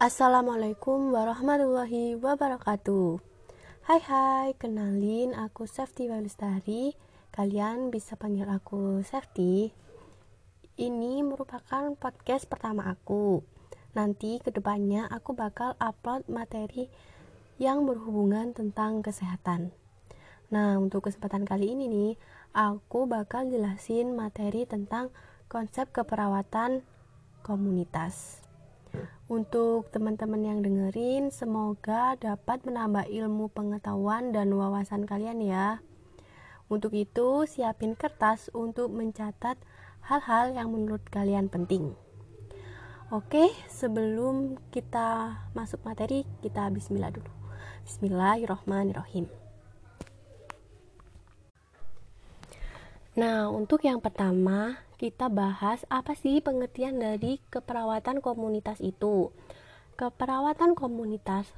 Assalamualaikum warahmatullahi wabarakatuh. Hai hai, kenalin aku Safety Walustari Kalian bisa panggil aku Safety Ini merupakan podcast pertama aku. Nanti ke depannya aku bakal upload materi yang berhubungan tentang kesehatan. Nah untuk kesempatan kali ini nih Aku bakal jelasin materi tentang konsep keperawatan komunitas untuk teman-teman yang dengerin, semoga dapat menambah ilmu pengetahuan dan wawasan kalian ya. Untuk itu, siapin kertas untuk mencatat hal-hal yang menurut kalian penting. Oke, sebelum kita masuk materi, kita bismillah dulu. Bismillahirrahmanirrahim. Nah, untuk yang pertama, kita bahas apa sih pengertian dari keperawatan komunitas itu. Keperawatan komunitas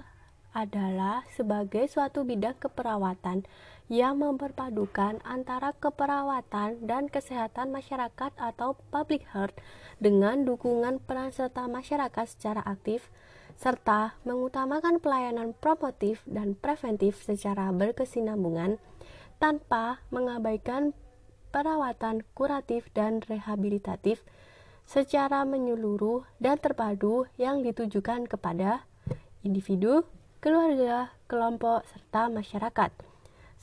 adalah sebagai suatu bidang keperawatan yang memperpadukan antara keperawatan dan kesehatan masyarakat atau public health dengan dukungan peran serta masyarakat secara aktif serta mengutamakan pelayanan promotif dan preventif secara berkesinambungan tanpa mengabaikan perawatan kuratif dan rehabilitatif secara menyeluruh dan terpadu yang ditujukan kepada individu, keluarga, kelompok, serta masyarakat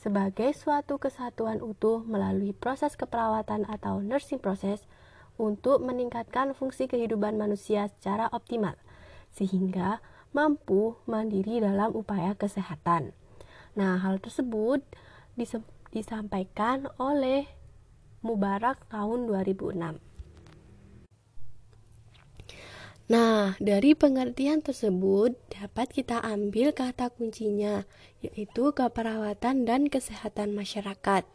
sebagai suatu kesatuan utuh melalui proses keperawatan atau nursing process untuk meningkatkan fungsi kehidupan manusia secara optimal sehingga mampu mandiri dalam upaya kesehatan. Nah, hal tersebut disampaikan oleh Mubarak tahun 2006. Nah, dari pengertian tersebut dapat kita ambil kata kuncinya, yaitu keperawatan dan kesehatan masyarakat,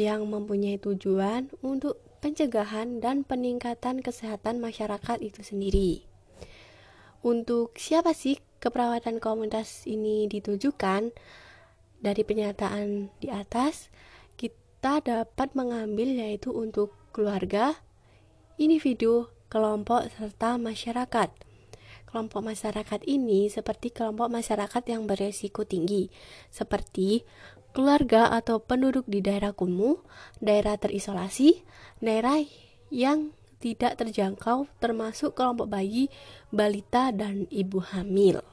yang mempunyai tujuan untuk pencegahan dan peningkatan kesehatan masyarakat itu sendiri. Untuk siapa sih keperawatan komunitas ini ditujukan? Dari pernyataan di atas, kita dapat mengambil yaitu untuk keluarga, individu, kelompok, serta masyarakat. Kelompok masyarakat ini seperti kelompok masyarakat yang beresiko tinggi, seperti keluarga atau penduduk di daerah kumuh, daerah terisolasi, daerah yang tidak terjangkau termasuk kelompok bayi, balita, dan ibu hamil.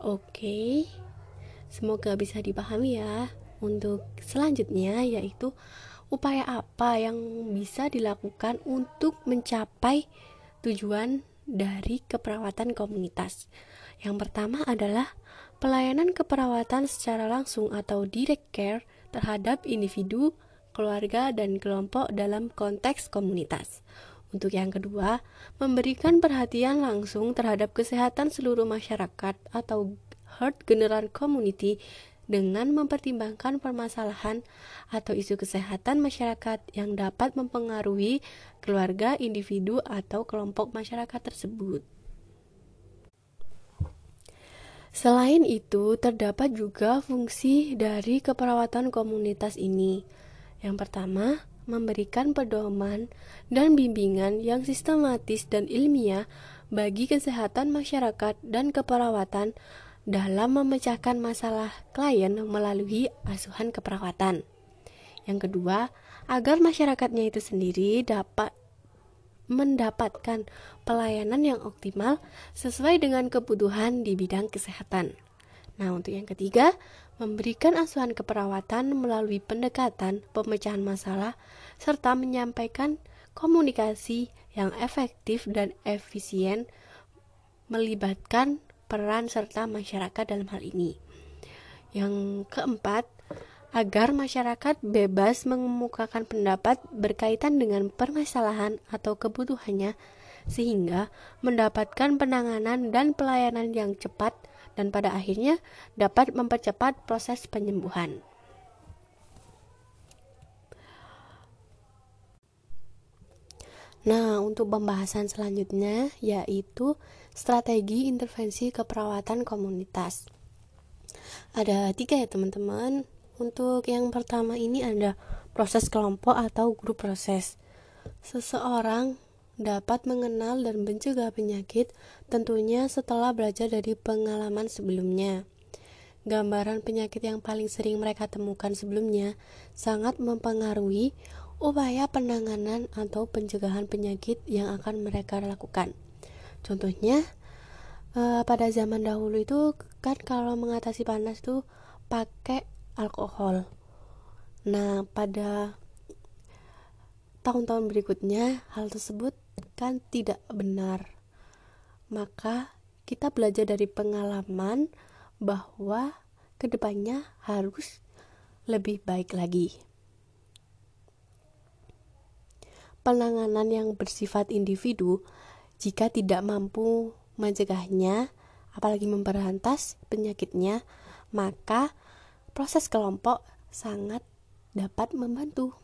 Oke, semoga bisa dipahami ya untuk selanjutnya yaitu upaya apa yang bisa dilakukan untuk mencapai tujuan dari keperawatan komunitas. Yang pertama adalah pelayanan keperawatan secara langsung atau direct care terhadap individu, keluarga, dan kelompok dalam konteks komunitas. Untuk yang kedua, memberikan perhatian langsung terhadap kesehatan seluruh masyarakat atau herd general community dengan mempertimbangkan permasalahan atau isu kesehatan masyarakat yang dapat mempengaruhi keluarga, individu, atau kelompok masyarakat tersebut. Selain itu, terdapat juga fungsi dari keperawatan komunitas ini. Yang pertama, memberikan pedoman dan bimbingan yang sistematis dan ilmiah bagi kesehatan masyarakat dan keperawatan dalam memecahkan masalah klien melalui asuhan keperawatan. Yang kedua, agar masyarakatnya itu sendiri dapat mendapatkan pelayanan yang optimal sesuai dengan kebutuhan di bidang kesehatan. Nah, untuk yang ketiga, memberikan asuhan keperawatan melalui pendekatan pemecahan masalah serta menyampaikan komunikasi yang efektif dan efisien melibatkan peran serta masyarakat dalam hal ini. Yang keempat, agar masyarakat bebas mengemukakan pendapat berkaitan dengan permasalahan atau kebutuhannya sehingga mendapatkan penanganan dan pelayanan yang cepat dan pada akhirnya dapat mempercepat proses penyembuhan. Nah, untuk pembahasan selanjutnya yaitu strategi intervensi keperawatan komunitas. Ada tiga ya teman-teman. Untuk yang pertama ini ada proses kelompok atau grup proses. Seseorang dapat mengenal dan mencegah penyakit tentunya setelah belajar dari pengalaman sebelumnya. Gambaran penyakit yang paling sering mereka temukan sebelumnya sangat mempengaruhi upaya penanganan atau pencegahan penyakit yang akan mereka lakukan. Contohnya, eh, pada zaman dahulu itu kan kalau mengatasi panas tuh pakai alkohol. Nah, pada tahun-tahun berikutnya hal tersebut kan tidak benar. Maka kita belajar dari pengalaman bahwa ke depannya harus lebih baik lagi. Penanganan yang bersifat individu, jika tidak mampu mencegahnya, apalagi memberantas penyakitnya, maka proses kelompok sangat dapat membantu.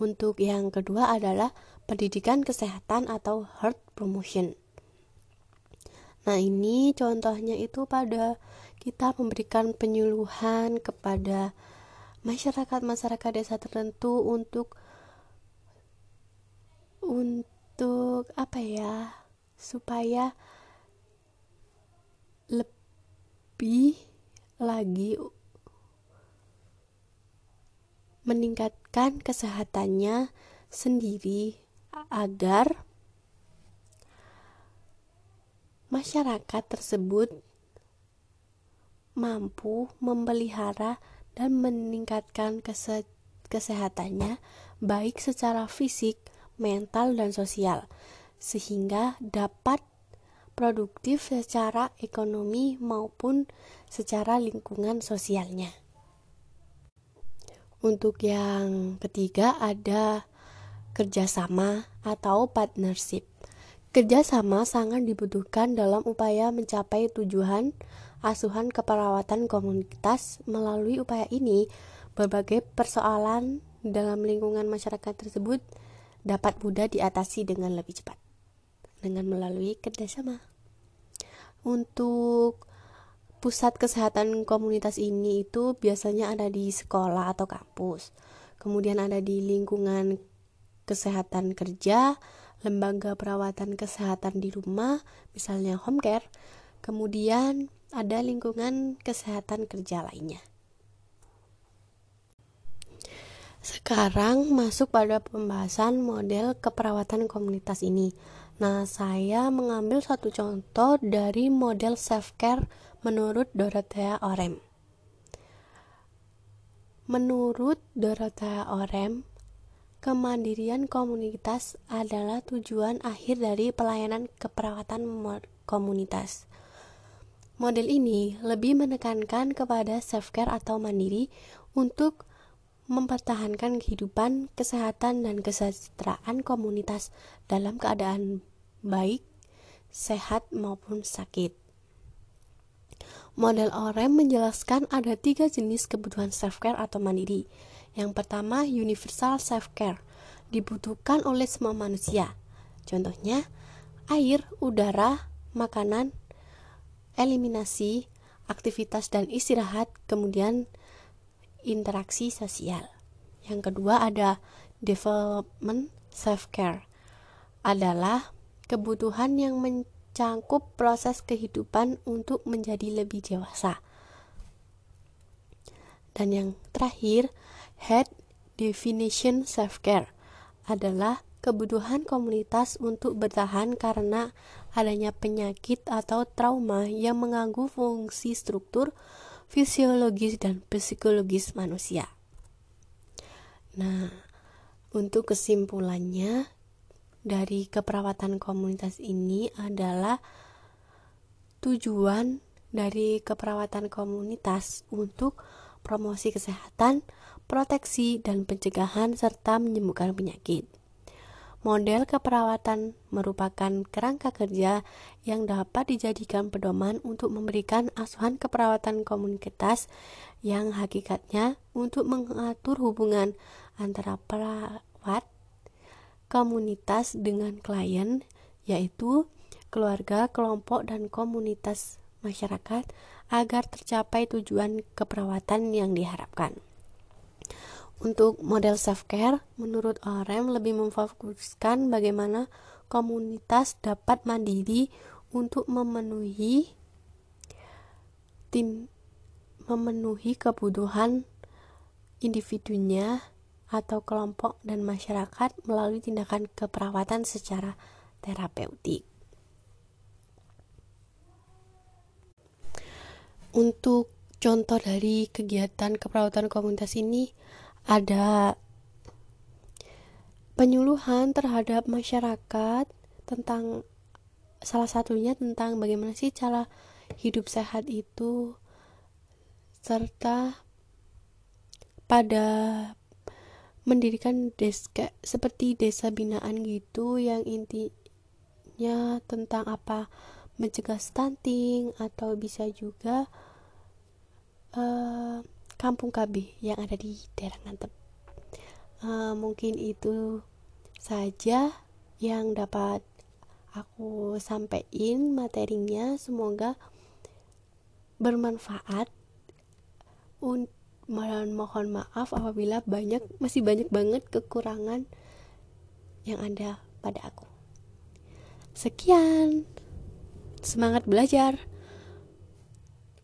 Untuk yang kedua adalah pendidikan kesehatan atau health promotion. Nah, ini contohnya itu pada kita memberikan penyuluhan kepada masyarakat-masyarakat desa tertentu untuk untuk apa ya? supaya lebih lagi meningkatkan kesehatannya sendiri agar masyarakat tersebut mampu memelihara dan meningkatkan kese kesehatannya baik secara fisik, mental, dan sosial sehingga dapat produktif secara ekonomi maupun secara lingkungan sosialnya. Untuk yang ketiga ada kerjasama atau partnership. Kerjasama sangat dibutuhkan dalam upaya mencapai tujuan asuhan keperawatan komunitas. Melalui upaya ini, berbagai persoalan dalam lingkungan masyarakat tersebut dapat mudah diatasi dengan lebih cepat dengan melalui kerjasama. Untuk pusat kesehatan komunitas ini itu biasanya ada di sekolah atau kampus. Kemudian ada di lingkungan kesehatan kerja, lembaga perawatan kesehatan di rumah, misalnya home care. Kemudian ada lingkungan kesehatan kerja lainnya. Sekarang masuk pada pembahasan model keperawatan komunitas ini. Nah, saya mengambil satu contoh dari model self-care menurut Dorothea Orem. Menurut Dorothea Orem, kemandirian komunitas adalah tujuan akhir dari pelayanan keperawatan komunitas. Model ini lebih menekankan kepada self-care atau mandiri untuk mempertahankan kehidupan, kesehatan, dan kesejahteraan komunitas dalam keadaan baik, sehat, maupun sakit. Model OREM menjelaskan ada tiga jenis kebutuhan self-care atau mandiri. Yang pertama, universal self-care, dibutuhkan oleh semua manusia. Contohnya, air, udara, makanan, eliminasi, aktivitas dan istirahat, kemudian interaksi sosial. Yang kedua ada development self-care adalah kebutuhan yang mencangkup proses kehidupan untuk menjadi lebih dewasa. Dan yang terakhir, head definition self-care adalah kebutuhan komunitas untuk bertahan karena adanya penyakit atau trauma yang mengganggu fungsi struktur fisiologis dan psikologis manusia. Nah, untuk kesimpulannya dari keperawatan komunitas ini adalah tujuan dari keperawatan komunitas untuk promosi kesehatan, proteksi, dan pencegahan serta menyembuhkan penyakit. Model keperawatan merupakan kerangka kerja yang dapat dijadikan pedoman untuk memberikan asuhan keperawatan komunitas yang hakikatnya untuk mengatur hubungan antara perawat komunitas dengan klien yaitu keluarga, kelompok, dan komunitas masyarakat agar tercapai tujuan keperawatan yang diharapkan. Untuk model self-care, menurut ORM lebih memfokuskan bagaimana komunitas dapat mandiri untuk memenuhi tim memenuhi kebutuhan individunya atau kelompok dan masyarakat melalui tindakan keperawatan secara terapeutik. Untuk contoh dari kegiatan keperawatan komunitas ini ada penyuluhan terhadap masyarakat tentang salah satunya tentang bagaimana sih cara hidup sehat itu serta pada mendirikan deska seperti desa binaan gitu yang intinya tentang apa mencegah stunting atau bisa juga uh, kampung KB yang ada di daerah Ngantep. Uh, mungkin itu saja yang dapat aku sampaikan materinya. Semoga bermanfaat. Un mohon maaf apabila banyak masih banyak banget kekurangan yang ada pada aku. Sekian. Semangat belajar.